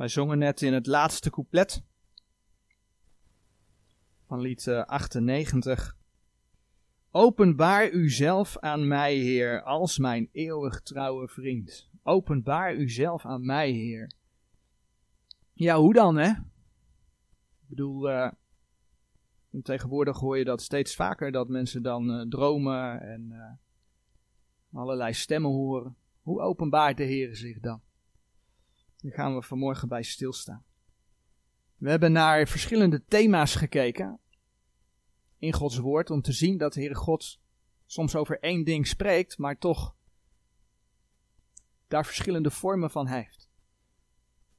Wij zongen net in het laatste couplet van lied 98. Eh, Openbaar uzelf aan mij, Heer, als mijn eeuwig trouwe vriend. Openbaar uzelf aan mij, Heer. Ja, hoe dan, hè? Ik bedoel, uh, tegenwoordig hoor je dat steeds vaker, dat mensen dan uh, dromen en allerlei stemmen horen. Hoe openbaart de Heer zich dan? Daar gaan we vanmorgen bij stilstaan. We hebben naar verschillende thema's gekeken in Gods woord om te zien dat de Heere God soms over één ding spreekt, maar toch daar verschillende vormen van heeft.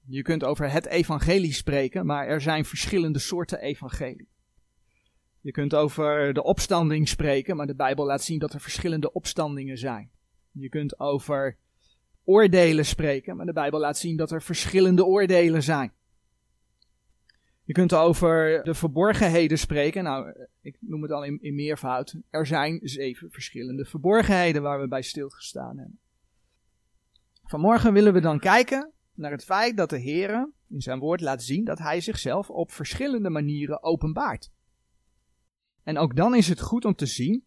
Je kunt over het evangelie spreken, maar er zijn verschillende soorten evangelie. Je kunt over de opstanding spreken, maar de Bijbel laat zien dat er verschillende opstandingen zijn. Je kunt over oordelen spreken, maar de Bijbel laat zien dat er verschillende oordelen zijn. Je kunt over de verborgenheden spreken. Nou, ik noem het al in, in meervoud. Er zijn zeven verschillende verborgenheden waar we bij stilgestaan hebben. Vanmorgen willen we dan kijken naar het feit dat de Heer in zijn woord laat zien dat hij zichzelf op verschillende manieren openbaart. En ook dan is het goed om te zien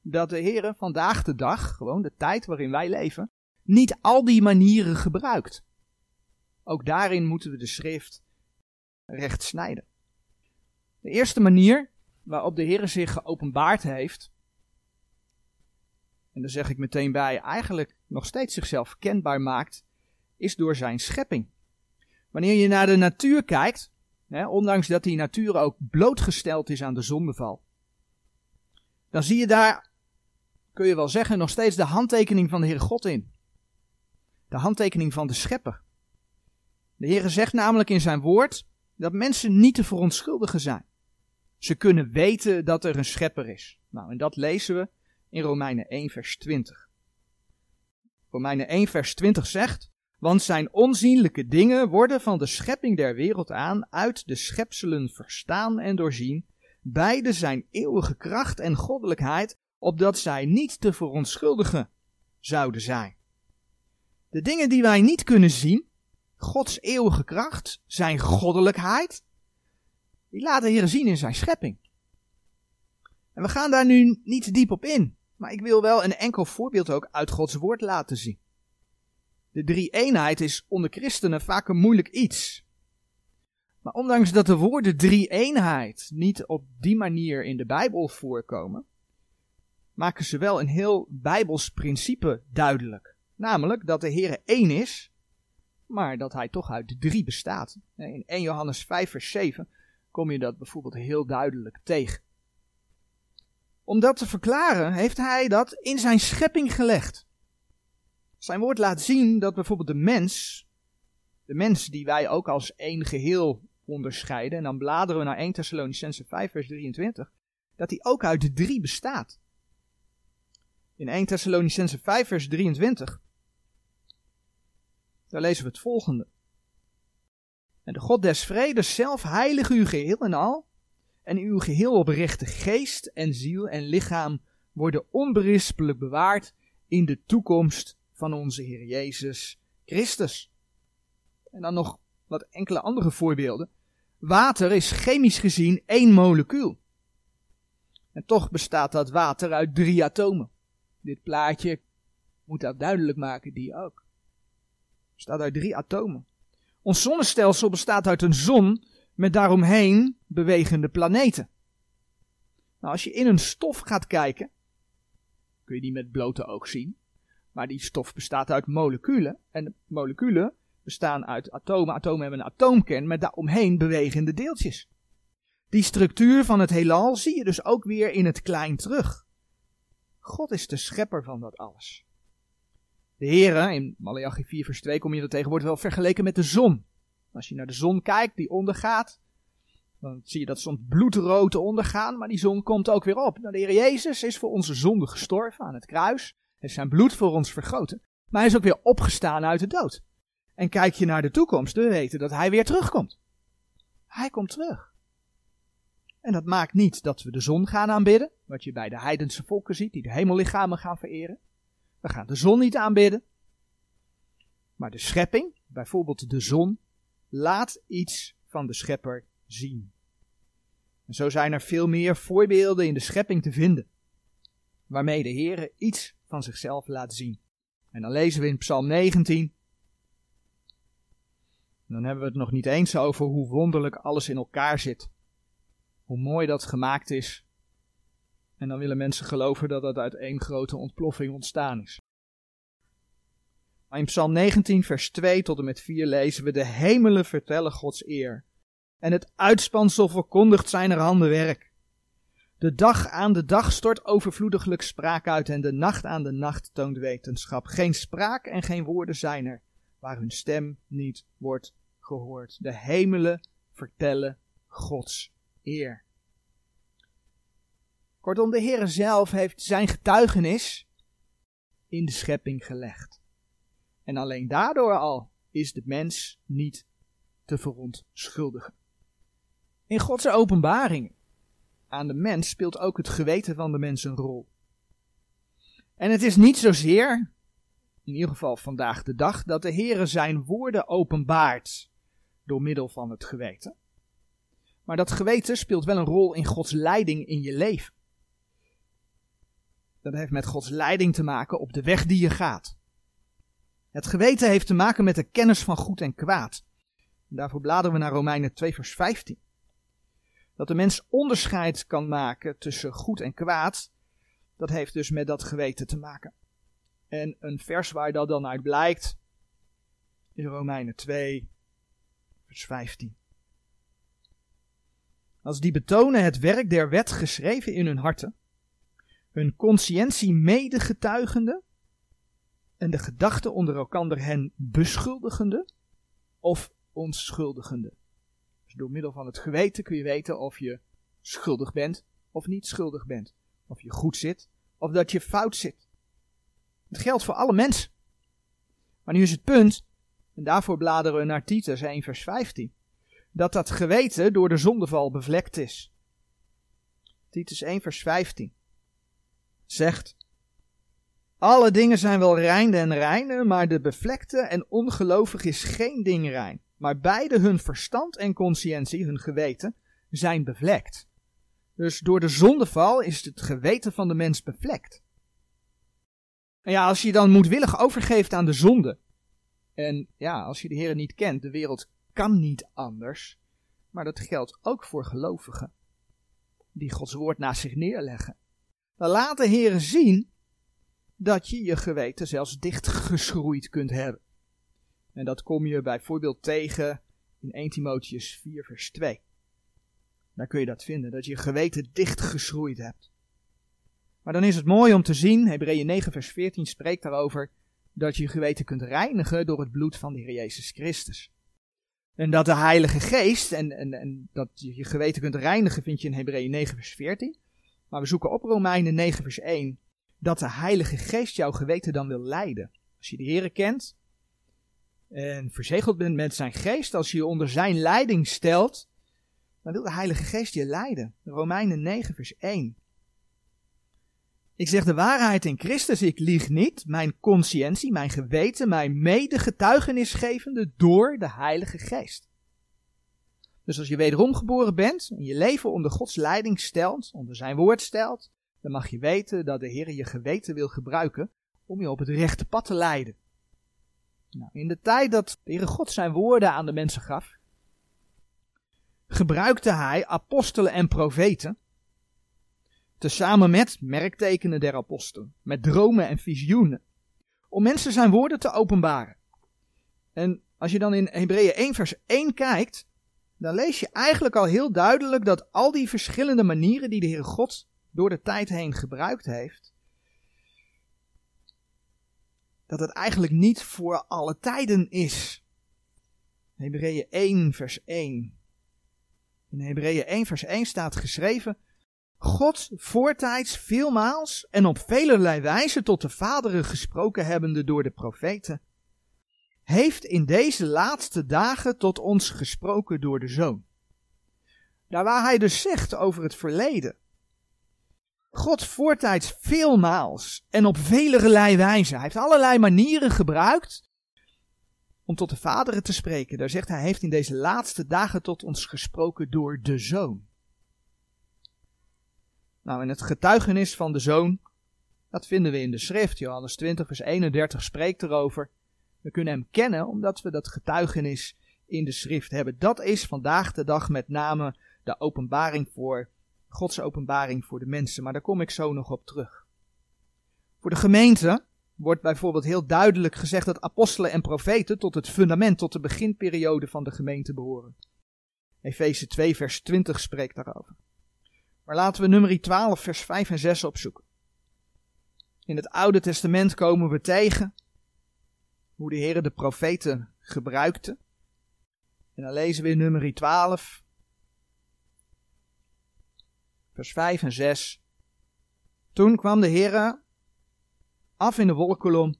dat de Heer vandaag de dag, gewoon de tijd waarin wij leven, niet al die manieren gebruikt. Ook daarin moeten we de schrift recht snijden. De eerste manier waarop de Heer zich geopenbaard heeft, en daar zeg ik meteen bij, eigenlijk nog steeds zichzelf kenbaar maakt, is door zijn schepping. Wanneer je naar de natuur kijkt, hè, ondanks dat die natuur ook blootgesteld is aan de zondeval, dan zie je daar, kun je wel zeggen, nog steeds de handtekening van de Heer God in. De handtekening van de schepper. De Heer zegt namelijk in zijn woord dat mensen niet te verontschuldigen zijn. Ze kunnen weten dat er een schepper is. Nou, en dat lezen we in Romeinen 1, vers 20. Romeinen 1, vers 20 zegt: Want zijn onzienlijke dingen worden van de schepping der wereld aan uit de schepselen verstaan en doorzien. Beide zijn eeuwige kracht en goddelijkheid, opdat zij niet te verontschuldigen zouden zijn. De dingen die wij niet kunnen zien, Gods eeuwige kracht, zijn goddelijkheid, die laat de Heer zien in zijn schepping. En we gaan daar nu niet diep op in, maar ik wil wel een enkel voorbeeld ook uit Gods woord laten zien. De drie eenheid is onder christenen vaak een moeilijk iets. Maar ondanks dat de woorden drie eenheid niet op die manier in de Bijbel voorkomen, maken ze wel een heel Bijbels principe duidelijk. Namelijk dat de Heer één is maar dat hij toch uit de drie bestaat. In 1 Johannes 5 vers 7 kom je dat bijvoorbeeld heel duidelijk tegen. Om dat te verklaren heeft hij dat in zijn schepping gelegd. Zijn woord laat zien dat bijvoorbeeld de mens, de mens die wij ook als één geheel onderscheiden, en dan bladeren we naar 1 Thessalonicense 5 vers 23, dat hij ook uit de drie bestaat. In 1 Thessalonicense 5 vers 23 daar lezen we het volgende. En de God des vredes zelf heilige u geheel en al, en uw geheel oprechte geest en ziel en lichaam worden onberispelijk bewaard in de toekomst van onze Heer Jezus Christus. En dan nog wat enkele andere voorbeelden. Water is chemisch gezien één molecuul. En toch bestaat dat water uit drie atomen. Dit plaatje moet dat duidelijk maken, die ook bestaat uit drie atomen. Ons zonnestelsel bestaat uit een zon met daaromheen bewegende planeten. Nou, als je in een stof gaat kijken, kun je die met blote oog zien. Maar die stof bestaat uit moleculen. En de moleculen bestaan uit atomen. Atomen hebben een atoomkern met daaromheen bewegende deeltjes. Die structuur van het heelal zie je dus ook weer in het klein terug. God is de schepper van dat alles. De Heere, in Malachi 4 vers 2 kom je er tegenwoordig wel vergeleken met de zon. Als je naar de zon kijkt die ondergaat, dan zie je dat soms bloedrood ondergaan, maar die zon komt ook weer op. Nou, de Heer Jezus is voor onze zonde gestorven aan het kruis, heeft zijn bloed voor ons vergoten, maar hij is ook weer opgestaan uit de dood. En kijk je naar de toekomst, we weten dat hij weer terugkomt. Hij komt terug. En dat maakt niet dat we de zon gaan aanbidden, wat je bij de heidense volken ziet, die de hemellichamen gaan vereren. We gaan de zon niet aanbidden. Maar de schepping, bijvoorbeeld de zon, laat iets van de schepper zien. En zo zijn er veel meer voorbeelden in de schepping te vinden, waarmee de Heer iets van zichzelf laat zien. En dan lezen we in Psalm 19. Dan hebben we het nog niet eens over hoe wonderlijk alles in elkaar zit. Hoe mooi dat gemaakt is. En dan willen mensen geloven dat dat uit één grote ontploffing ontstaan is. Maar in Psalm 19, vers 2 tot en met 4 lezen we: De hemelen vertellen Gods eer. En het uitspansel verkondigt zijn handenwerk. De dag aan de dag stort overvloediglijk spraak uit en de nacht aan de nacht toont wetenschap. Geen spraak en geen woorden zijn er, waar hun stem niet wordt gehoord. De hemelen vertellen Gods eer. Kortom, de Heer zelf heeft zijn getuigenis in de schepping gelegd. En alleen daardoor al is de mens niet te verontschuldigen. In Gods openbaring aan de mens speelt ook het geweten van de mens een rol. En het is niet zozeer, in ieder geval vandaag de dag, dat de Heere zijn woorden openbaart door middel van het geweten. Maar dat geweten speelt wel een rol in Gods leiding in je leven. Dat heeft met Gods leiding te maken op de weg die je gaat. Het geweten heeft te maken met de kennis van goed en kwaad. Daarvoor bladeren we naar Romeinen 2 vers 15 dat de mens onderscheid kan maken tussen goed en kwaad, dat heeft dus met dat geweten te maken. En een vers waar dat dan uit blijkt, is Romeinen 2, vers 15. Als die betonen het werk der wet geschreven in hun harten, hun conscientie medegetuigende en de gedachten onder elkander hen beschuldigende of onschuldigende door middel van het geweten kun je weten of je schuldig bent of niet schuldig bent. Of je goed zit of dat je fout zit. Het geldt voor alle mensen. Maar nu is het punt, en daarvoor bladeren we naar Titus 1 vers 15, dat dat geweten door de zondeval bevlekt is. Titus 1 vers 15 zegt, alle dingen zijn wel rein en reine, maar de bevlekte en ongelovig is geen ding rein. Maar beide hun verstand en conscientie, hun geweten, zijn bevlekt. Dus door de zondeval is het geweten van de mens bevlekt. En ja, als je dan moedwillig overgeeft aan de zonde. En ja, als je de Heer niet kent, de wereld kan niet anders. Maar dat geldt ook voor gelovigen. Die Gods woord naast zich neerleggen. Dan laat de Heer zien dat je je geweten zelfs dichtgeschroeid kunt hebben. En dat kom je bijvoorbeeld tegen in 1 Timotheus 4 vers 2. Daar kun je dat vinden, dat je je geweten dichtgeschroeid hebt. Maar dan is het mooi om te zien, Hebreeën 9 vers 14 spreekt daarover, dat je je geweten kunt reinigen door het bloed van de Heer Jezus Christus. En dat de Heilige Geest, en, en, dat je je geweten kunt reinigen, vind je in Hebreeën 9 vers 14. Maar we zoeken op Romeinen 9 vers 1, dat de Heilige Geest jouw geweten dan wil leiden. Als je de Heer kent, en verzegeld bent met zijn geest, als je je onder zijn leiding stelt, dan wil de Heilige Geest je leiden. Romeinen 9, vers 1. Ik zeg de waarheid in Christus, ik lieg niet. Mijn conscientie, mijn geweten, mijn medegetuigenisgevende door de Heilige Geest. Dus als je wederom geboren bent en je leven onder Gods leiding stelt, onder zijn woord stelt, dan mag je weten dat de Heer je geweten wil gebruiken om je op het rechte pad te leiden. Nou, in de tijd dat de Heere God zijn woorden aan de mensen gaf, gebruikte hij apostelen en profeten, tezamen met merktekenen der apostelen, met dromen en visioenen, om mensen zijn woorden te openbaren. En als je dan in Hebreeën 1 vers 1 kijkt, dan lees je eigenlijk al heel duidelijk dat al die verschillende manieren die de Heere God door de tijd heen gebruikt heeft, dat het eigenlijk niet voor alle tijden is. Hebreeën 1 vers 1. In Hebreeën 1 vers 1 staat geschreven, God voortijds veelmaals en op velerlei wijze tot de vaderen gesproken hebbende door de profeten, heeft in deze laatste dagen tot ons gesproken door de Zoon. Daar waar hij dus zegt over het verleden, God voortijds veelmaals en op velerlei wijze. Hij heeft allerlei manieren gebruikt om tot de vaderen te spreken. Daar zegt hij, heeft in deze laatste dagen tot ons gesproken door de zoon. Nou, en het getuigenis van de zoon, dat vinden we in de schrift. Johannes 20, vers 31 spreekt erover. We kunnen hem kennen omdat we dat getuigenis in de schrift hebben. Dat is vandaag de dag met name de openbaring voor, Gods openbaring voor de mensen. Maar daar kom ik zo nog op terug. Voor de gemeente wordt bijvoorbeeld heel duidelijk gezegd dat apostelen en profeten tot het fundament, tot de beginperiode van de gemeente behoren. Efeze 2, vers 20 spreekt daarover. Maar laten we nummer 12, vers 5 en 6 opzoeken. In het Oude Testament komen we tegen hoe de Heer de profeten gebruikte. En dan lezen we in nummer 12, vers 5 en 6. Toen kwam de Heer af in de wolkolom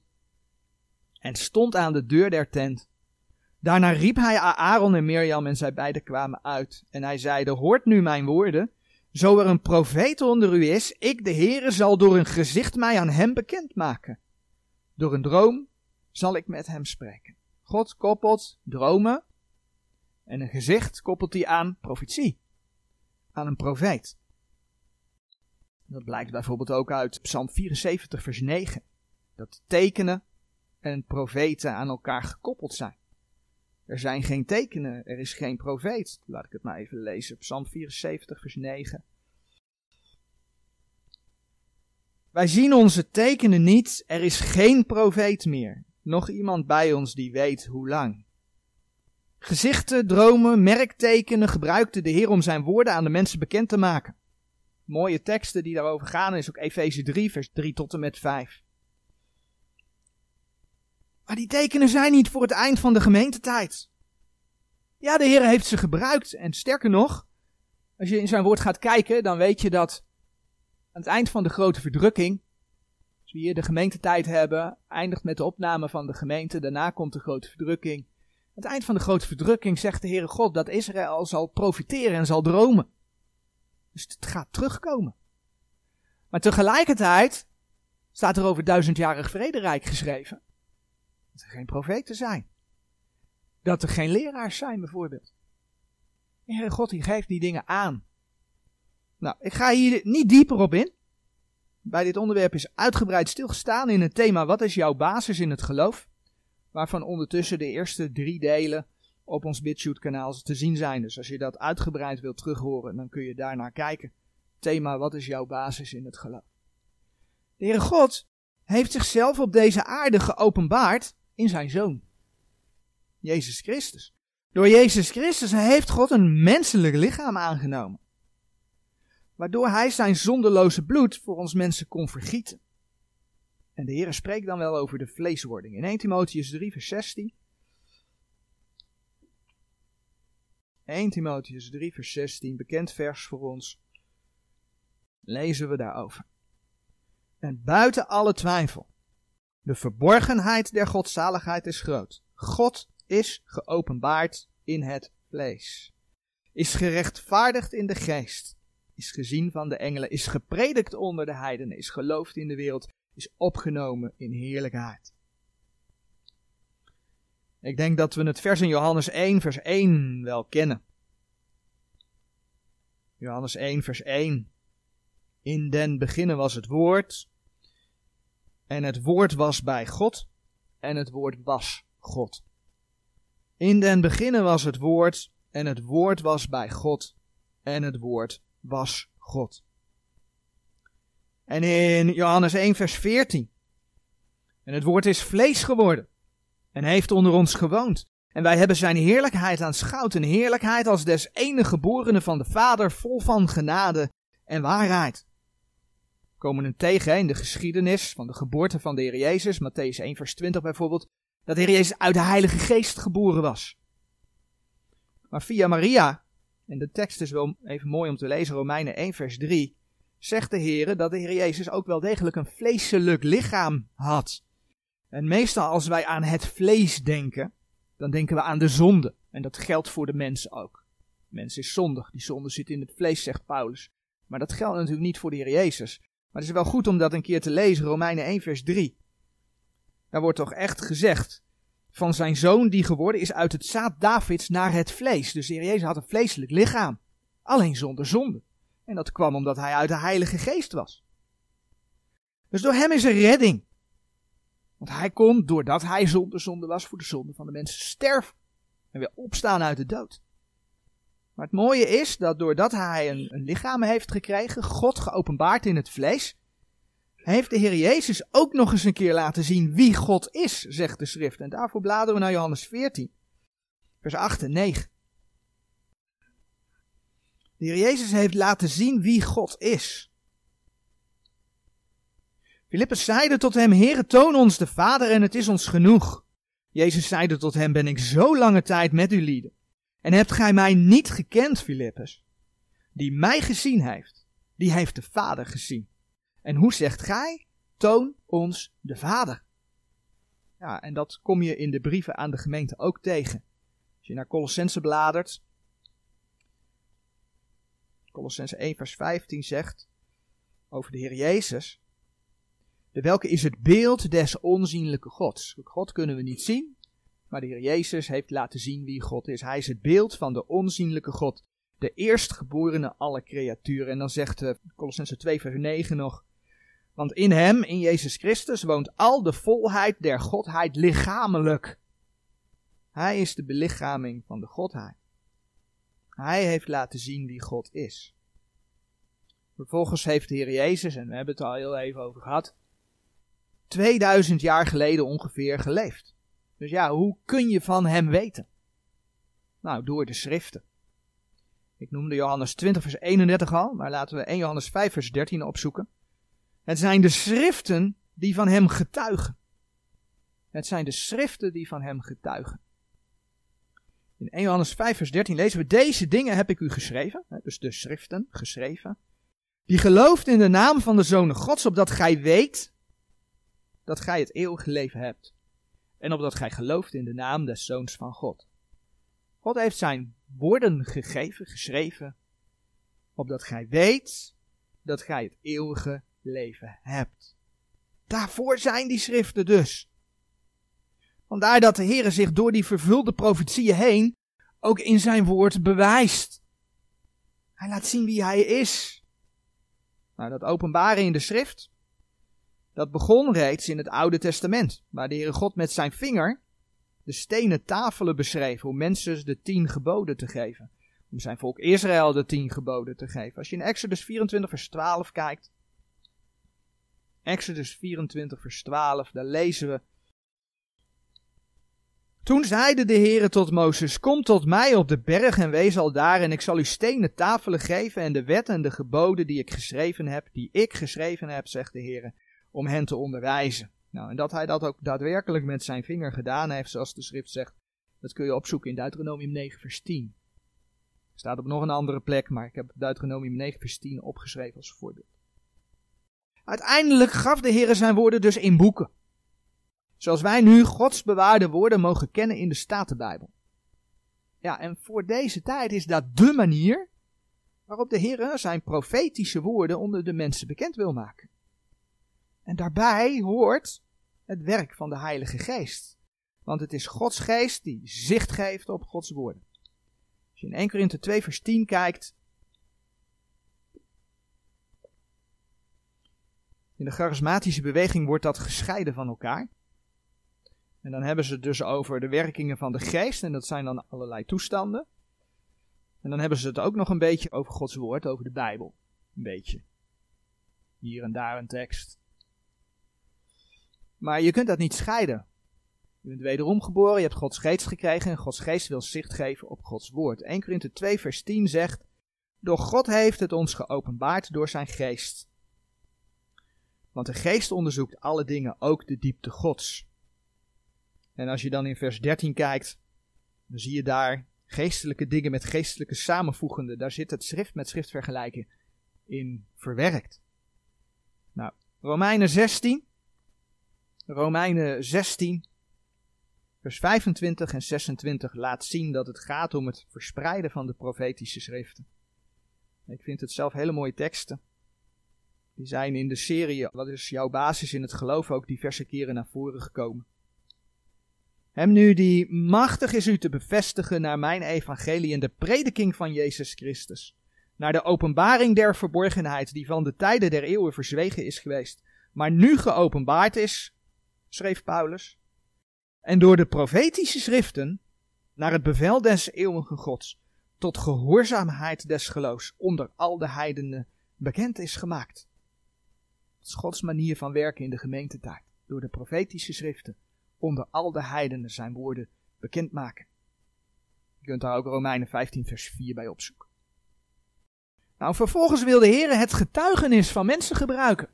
en stond aan de deur der tent. Daarna riep hij Aaron en Mirjam en zij beiden kwamen uit. En hij zeide, hoort nu mijn woorden. Zo er een profeet onder u is, ik de Heere zal door een gezicht mij aan hem bekendmaken. Door een droom zal ik met hem spreken. God koppelt dromen en een gezicht koppelt hij aan profetie, aan een profeet. Dat blijkt bijvoorbeeld ook uit Psalm 74, vers 9. Dat tekenen en profeten aan elkaar gekoppeld zijn. Er zijn geen tekenen, er is geen profeet. Laat ik het maar even lezen. Psalm 74, vers 9. Wij zien onze tekenen niet, er is geen profeet meer. Nog iemand bij ons die weet hoe lang. Gezichten, dromen, merktekenen gebruikte de Heer om zijn woorden aan de mensen bekend te maken. Mooie teksten die daarover gaan is ook Efeze 3, vers 3 tot en met 5. Maar die tekenen zijn niet voor het eind van de gemeentetijd. Ja, de Heer heeft ze gebruikt. En sterker nog, als je in zijn woord gaat kijken, dan weet je dat aan het eind van de grote verdrukking, als we hier de gemeentetijd hebben, eindigt met de opname van de gemeente, daarna komt de grote verdrukking. Aan het eind van de grote verdrukking zegt de Heere God dat Israël zal profiteren en zal dromen. Dus het gaat terugkomen. Maar tegelijkertijd staat er over duizendjarig vrederijk geschreven. Dat er geen profeten zijn. Dat er geen leraars zijn, bijvoorbeeld. De Heere God die geeft die dingen aan. Nou, ik ga hier niet dieper op in. Bij dit onderwerp is uitgebreid stilgestaan in het thema Wat is jouw basis in het geloof? Waarvan ondertussen de eerste drie delen op ons BitShoot kanaal te zien zijn. Dus als je dat uitgebreid wilt terughoren, dan kun je daarnaar kijken. Thema Wat is jouw basis in het geloof? De Heere God heeft zichzelf op deze aarde geopenbaard in zijn Zoon. Jezus Christus. Door Jezus Christus heeft God een menselijk lichaam aangenomen. Waardoor hij zijn zonderloze bloed voor ons mensen kon vergieten. En de Heer spreekt dan wel over de vleeswording. In 1 Timotheus 3 vers 16. 1 Timotheus 3 vers 16, bekend vers voor ons. Lezen we daarover. En buiten alle twijfel de verborgenheid der godzaligheid is groot. God is geopenbaard in het vlees. Is gerechtvaardigd in de geest. Is gezien van de engelen. Is gepredikt onder de heidenen. Is geloofd in de wereld. Is opgenomen in heerlijkheid. Ik denk dat we het vers in Johannes 1, vers 1 wel kennen. Johannes 1, vers 1. In den beginnen was het woord, en het woord was bij God. En het woord was God. In den beginnen was het woord. En het woord was bij God. En het woord was God. En in Johannes 1 vers 14. En het woord is vlees geworden. En heeft onder ons gewoond. En wij hebben zijn heerlijkheid aanschouwd. Een heerlijkheid als des enige geborene van de Vader, vol van genade en waarheid komen hem tegen in de geschiedenis van de geboorte van de Heer Jezus, Matthäus 1 vers 20 bijvoorbeeld, dat de Heer Jezus uit de Heilige Geest geboren was. Maar via Maria, en de tekst is wel even mooi om te lezen, Romeinen 1 vers 3, zegt de Heer dat de Heer Jezus ook wel degelijk een vleeselijk lichaam had. En meestal als wij aan het vlees denken, dan denken we aan de zonde. En dat geldt voor de mens ook. Mens is zondig, die zonde zit in het vlees, zegt Paulus. Maar dat geldt natuurlijk niet voor de Heer Jezus. Maar het is wel goed om dat een keer te lezen, Romeinen 1 vers 3. Daar wordt toch echt gezegd van zijn zoon die geworden is uit het zaad Davids naar het vlees. Dus de Jezus had een vleeselijk lichaam, alleen zonder zonde. En dat kwam omdat hij uit de Heilige Geest was. Dus door hem is er redding. Want hij kon, doordat hij zonder zonde was, voor de zonde van de mensen sterven. En weer opstaan uit de dood. Maar het mooie is dat doordat hij een, een lichaam heeft gekregen, God geopenbaard in het vlees, heeft de Heer Jezus ook nog eens een keer laten zien wie God is, zegt de schrift. En daarvoor bladeren we naar Johannes 14, vers 8 en 9. De Heer Jezus heeft laten zien wie God is. Filippus zeide tot hem, Heere, toon ons de Vader en het is ons genoeg. Jezus zeide tot hem, ben ik zo lange tijd met u lieden. En hebt gij mij niet gekend, Filippus? Die mij gezien heeft, die heeft de Vader gezien. En hoe zegt gij? Toon ons de Vader. Ja, en dat kom je in de brieven aan de gemeente ook tegen. Als je naar Colossense bladert, Colossense 1 vers 15 zegt over de Heer Jezus, de welke is het beeld des onzienlijke Gods. God kunnen we niet zien, maar de Heer Jezus heeft laten zien wie God is. Hij is het beeld van de onzienlijke God, de eerstgeborene alle creaturen. En dan zegt uh, Colossense 2 vers 9 nog, want in hem, in Jezus Christus, woont al de volheid der Godheid lichamelijk. Hij is de belichaming van de Godheid. Hij heeft laten zien wie God is. Vervolgens heeft de Heer Jezus, en we hebben het al heel even over gehad, 2000 jaar geleden ongeveer geleefd. Dus ja, hoe kun je van hem weten? Nou, door de schriften. Ik noemde Johannes 20 vers 31 al, maar laten we 1 Johannes 5 vers 13 opzoeken. Het zijn de schriften die van hem getuigen. Het zijn de schriften die van hem getuigen. In 1 Johannes 5 vers 13 lezen we, deze dingen heb ik u geschreven, dus de schriften geschreven, die gelooft in de naam van de Zoon Gods, opdat gij weet dat gij het eeuwige leven hebt. En opdat gij gelooft in de naam des Zoons van God. God heeft zijn woorden gegeven, geschreven, opdat gij weet dat gij het eeuwige leven hebt. Daarvoor zijn die schriften dus. Vandaar dat de Heer zich door die vervulde profetieën heen ook in zijn woord bewijst. Hij laat zien wie hij is. Nou, dat openbaren in de schrift, dat begon reeds in het Oude Testament, waar de Heere God met zijn vinger de stenen tafelen beschreef om mensen de tien geboden te geven. Om zijn volk Israël de tien geboden te geven. Als je in Exodus 24 vers 12 kijkt, Exodus 24 vers 12, daar lezen we toen zeide de Heere tot Mozes, kom tot mij op de berg en wees al daar en ik zal u stenen tafelen geven en de wet en de geboden die ik geschreven heb, die ik geschreven heb, zegt de Heere, om hen te onderwijzen. Nou, en dat hij dat ook daadwerkelijk met zijn vinger gedaan heeft, zoals de schrift zegt, dat kun je opzoeken in Deuteronomium 9 vers 10. Staat op nog een andere plek, maar ik heb Deuteronomium 9 vers 10 opgeschreven als voorbeeld. Uiteindelijk gaf de Heere zijn woorden dus in boeken. Zoals wij nu Gods bewaarde woorden mogen kennen in de Statenbijbel. Ja, en voor deze tijd is dat de manier waarop de Heer zijn profetische woorden onder de mensen bekend wil maken. En daarbij hoort het werk van de Heilige Geest. Want het is Gods Geest die zicht geeft op Gods woorden. Als je in 1 Korinthe 2 vers 10 kijkt. In de charismatische beweging wordt dat gescheiden van elkaar. En dan hebben ze het dus over de werkingen van de geest. En dat zijn dan allerlei toestanden. En dan hebben ze het ook nog een beetje over Gods woord, over de Bijbel. Een beetje. Hier en daar een tekst. Maar je kunt dat niet scheiden. Je bent wederom geboren, je hebt Gods geest gekregen en Gods geest wil zicht geven op Gods woord. 1 Korinthe 2 vers 10 zegt, Door God heeft het ons geopenbaard door zijn geest. Want de geest onderzoekt alle dingen, ook de diepte Gods. En als je dan in vers 13 kijkt, dan zie je daar geestelijke dingen met geestelijke samenvoegende. Daar zit het schrift met schrift vergelijken in verwerkt. Nou, Romeinen 16. Romeinen 16, vers 25 en 26 laat zien dat het gaat om het verspreiden van de profetische schriften. Ik vind het zelf hele mooie teksten. Die zijn in de serie Wat is jouw basis in het geloof ook diverse keren naar voren gekomen. Hem nu die machtig is u te bevestigen naar mijn evangelie en de prediking van Jezus Christus. Naar de openbaring der verborgenheid die van de tijden der eeuwen verzwegen is geweest, maar nu geopenbaard is, schreef Paulus. En door de profetische schriften naar het bevel des eeuwige Gods tot gehoorzaamheid des geloofs onder al de heidenen bekend is gemaakt. Gods manier van werken in de gemeentetijd, door de profetische schriften onder al de heidenen zijn woorden bekendmaken. Je kunt daar ook Romeinen 15 vers 4 bij opzoeken. Nou, vervolgens wil de Heer het getuigenis van mensen gebruiken.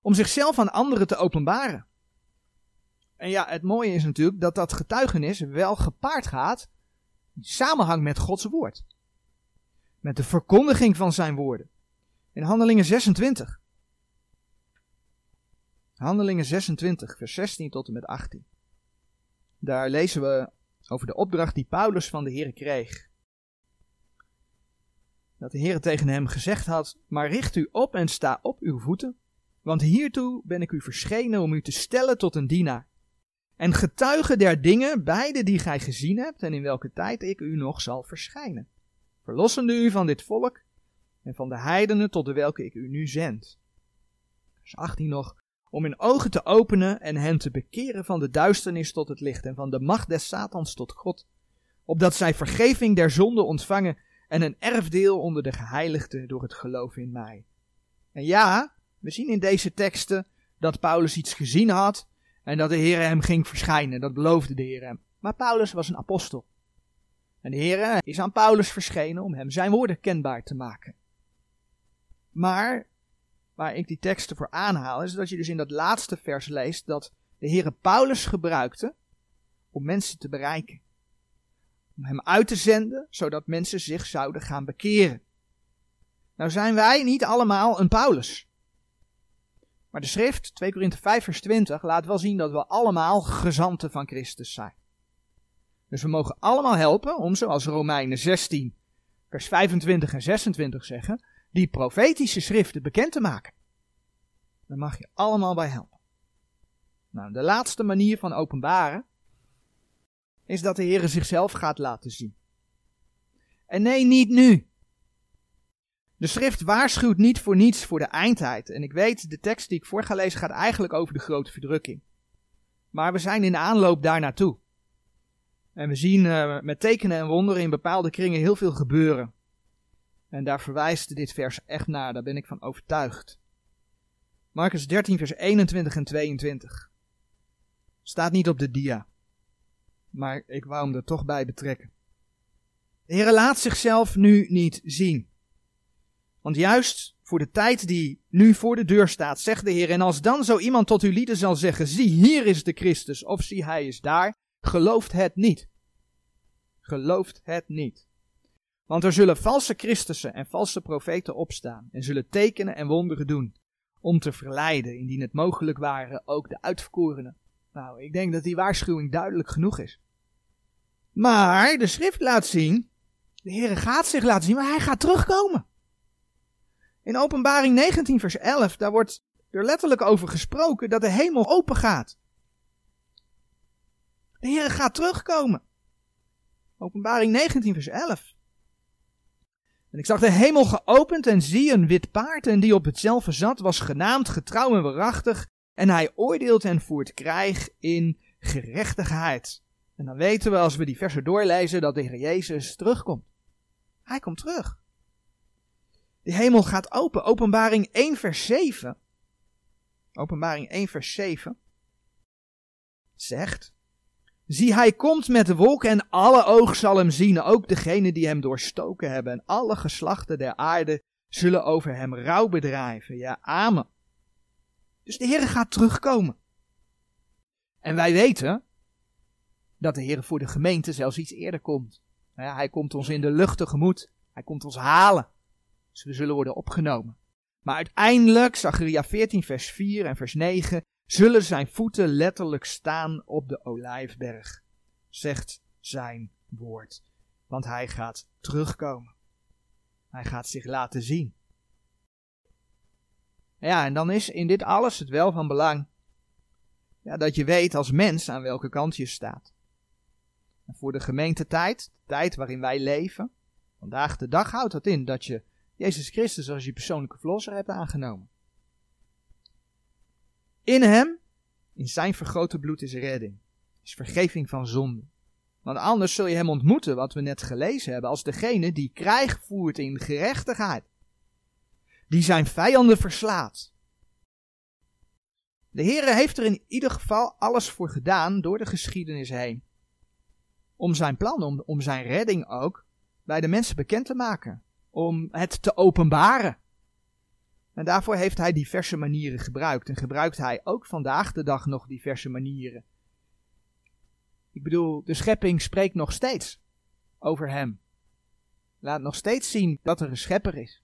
Om zichzelf aan anderen te openbaren. En ja, het mooie is natuurlijk dat dat getuigenis wel gepaard gaat in samenhang met Gods woord. Met de verkondiging van zijn woorden. In Handelingen 26. Handelingen 26, vers 16 tot en met 18. Daar lezen we over de opdracht die Paulus van de Heer kreeg. Dat de Heer tegen hem gezegd had: Maar richt u op en sta op uw voeten, want hiertoe ben ik u verschenen om u te stellen tot een dienaar. En getuige der dingen, beide die gij gezien hebt en in welke tijd ik u nog zal verschijnen. Verlossende u van dit volk en van de heidenen tot de welke ik u nu zend. Vers 18 nog om hun ogen te openen en hen te bekeren van de duisternis tot het licht en van de macht des Satans tot God, opdat zij vergeving der zonde ontvangen en een erfdeel onder de geheiligden door het geloof in mij. En ja, we zien in deze teksten dat Paulus iets gezien had en dat de Heer hem ging verschijnen, dat beloofde de Heer hem. Maar Paulus was een apostel. En de Heer is aan Paulus verschenen om hem zijn woorden kenbaar te maken. Maar waar ik die teksten voor aanhaal, is dat je dus in dat laatste vers leest dat de Heere Paulus gebruikte om mensen te bereiken. Om hem uit te zenden, zodat mensen zich zouden gaan bekeren. Nou zijn wij niet allemaal een Paulus. Maar de schrift, 2 Korinthe 5 vers 20, laat wel zien dat we allemaal gezanten van Christus zijn. Dus we mogen allemaal helpen om, zoals Romeinen 16 vers 25 en 26 zeggen, die profetische schriften bekend te maken. Daar mag je allemaal bij helpen. Nou, de laatste manier van openbaren is dat de Heer zichzelf gaat laten zien. En nee, niet nu. De schrift waarschuwt niet voor niets voor de eindtijd. En ik weet, de tekst die ik voor ga lezen gaat eigenlijk over de grote verdrukking. Maar we zijn in de aanloop daar naartoe. En we zien uh, met tekenen en wonderen in bepaalde kringen heel veel gebeuren. En daar verwijst dit vers echt naar, daar ben ik van overtuigd. Marcus 13, vers 21 en 22. Staat niet op de dia. Maar ik wou hem er toch bij betrekken. De Heer laat zichzelf nu niet zien. Want juist voor de tijd die nu voor de deur staat, zegt de Heer, en als dan zo iemand tot uw lieden zal zeggen, zie hier is de Christus, of zie hij is daar, gelooft het niet. Gelooft het niet. Want er zullen valse Christussen en valse profeten opstaan en zullen tekenen en wonderen doen om te verleiden, indien het mogelijk waren, ook de uitverkorenen. Nou, ik denk dat die waarschuwing duidelijk genoeg is. Maar de schrift laat zien, de Heer gaat zich laten zien, maar hij gaat terugkomen. In openbaring 19 vers 11, daar wordt er letterlijk over gesproken dat de hemel open gaat. De Heer gaat terugkomen. Openbaring 19 vers 11. En ik zag de hemel geopend en zie een wit paard en die op hetzelfde zat was genaamd getrouw en waarachtig en hij oordeelt en voert krijg in gerechtigheid. En dan weten we als we die versen doorlezen dat de Heer Jezus terugkomt. Hij komt terug. De hemel gaat open. Openbaring 1 vers 7. Openbaring 1 vers 7 zegt Zie, hij komt met de wolk en alle oog zal hem zien, ook degenen die hem doorstoken hebben. En alle geslachten der aarde zullen over hem rouw bedrijven. Ja, amen. Dus de Heer gaat terugkomen. En wij weten dat de Heer voor de gemeente zelfs iets eerder komt. Hij komt ons in de lucht tegemoet. Hij komt ons halen. Dus we zullen worden opgenomen. Maar uiteindelijk, Zachariah 14 vers 4 en vers 9, zullen zijn voeten letterlijk staan op de olijfberg, zegt zijn woord. Want hij gaat terugkomen. Hij gaat zich laten zien. Ja, en dan is in dit alles het wel van belang Ja, dat je weet als mens aan welke kant je staat. En voor de gemeentetijd, de tijd waarin wij leven, vandaag de dag houdt dat in dat je Jezus Christus als je persoonlijke verlosser hebt aangenomen. In hem, in zijn vergrote bloed is redding, is vergeving van zonde. Want anders zul je hem ontmoeten, wat we net gelezen hebben, als degene die krijg voert in gerechtigheid. Die zijn vijanden verslaat. De Heere heeft er in ieder geval alles voor gedaan door de geschiedenis heen. Om zijn plan, om, om zijn redding ook, bij de mensen bekend te maken. Om het te openbaren. En daarvoor heeft hij diverse manieren gebruikt. En gebruikt hij ook vandaag de dag nog diverse manieren. Ik bedoel, de schepping spreekt nog steeds over hem. Laat nog steeds zien dat er een schepper is.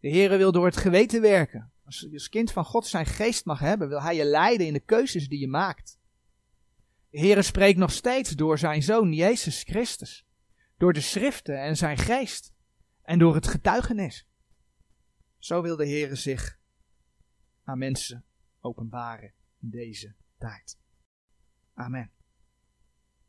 De Heere wil door het geweten werken. Als je als kind van God zijn geest mag hebben, wil hij je leiden in de keuzes die je maakt. De Heere spreekt nog steeds door zijn Zoon Jezus Christus. Door de schriften en zijn geest. En door het getuigenis. Zo wil de Heere zich aan mensen openbaren in deze tijd. Amen.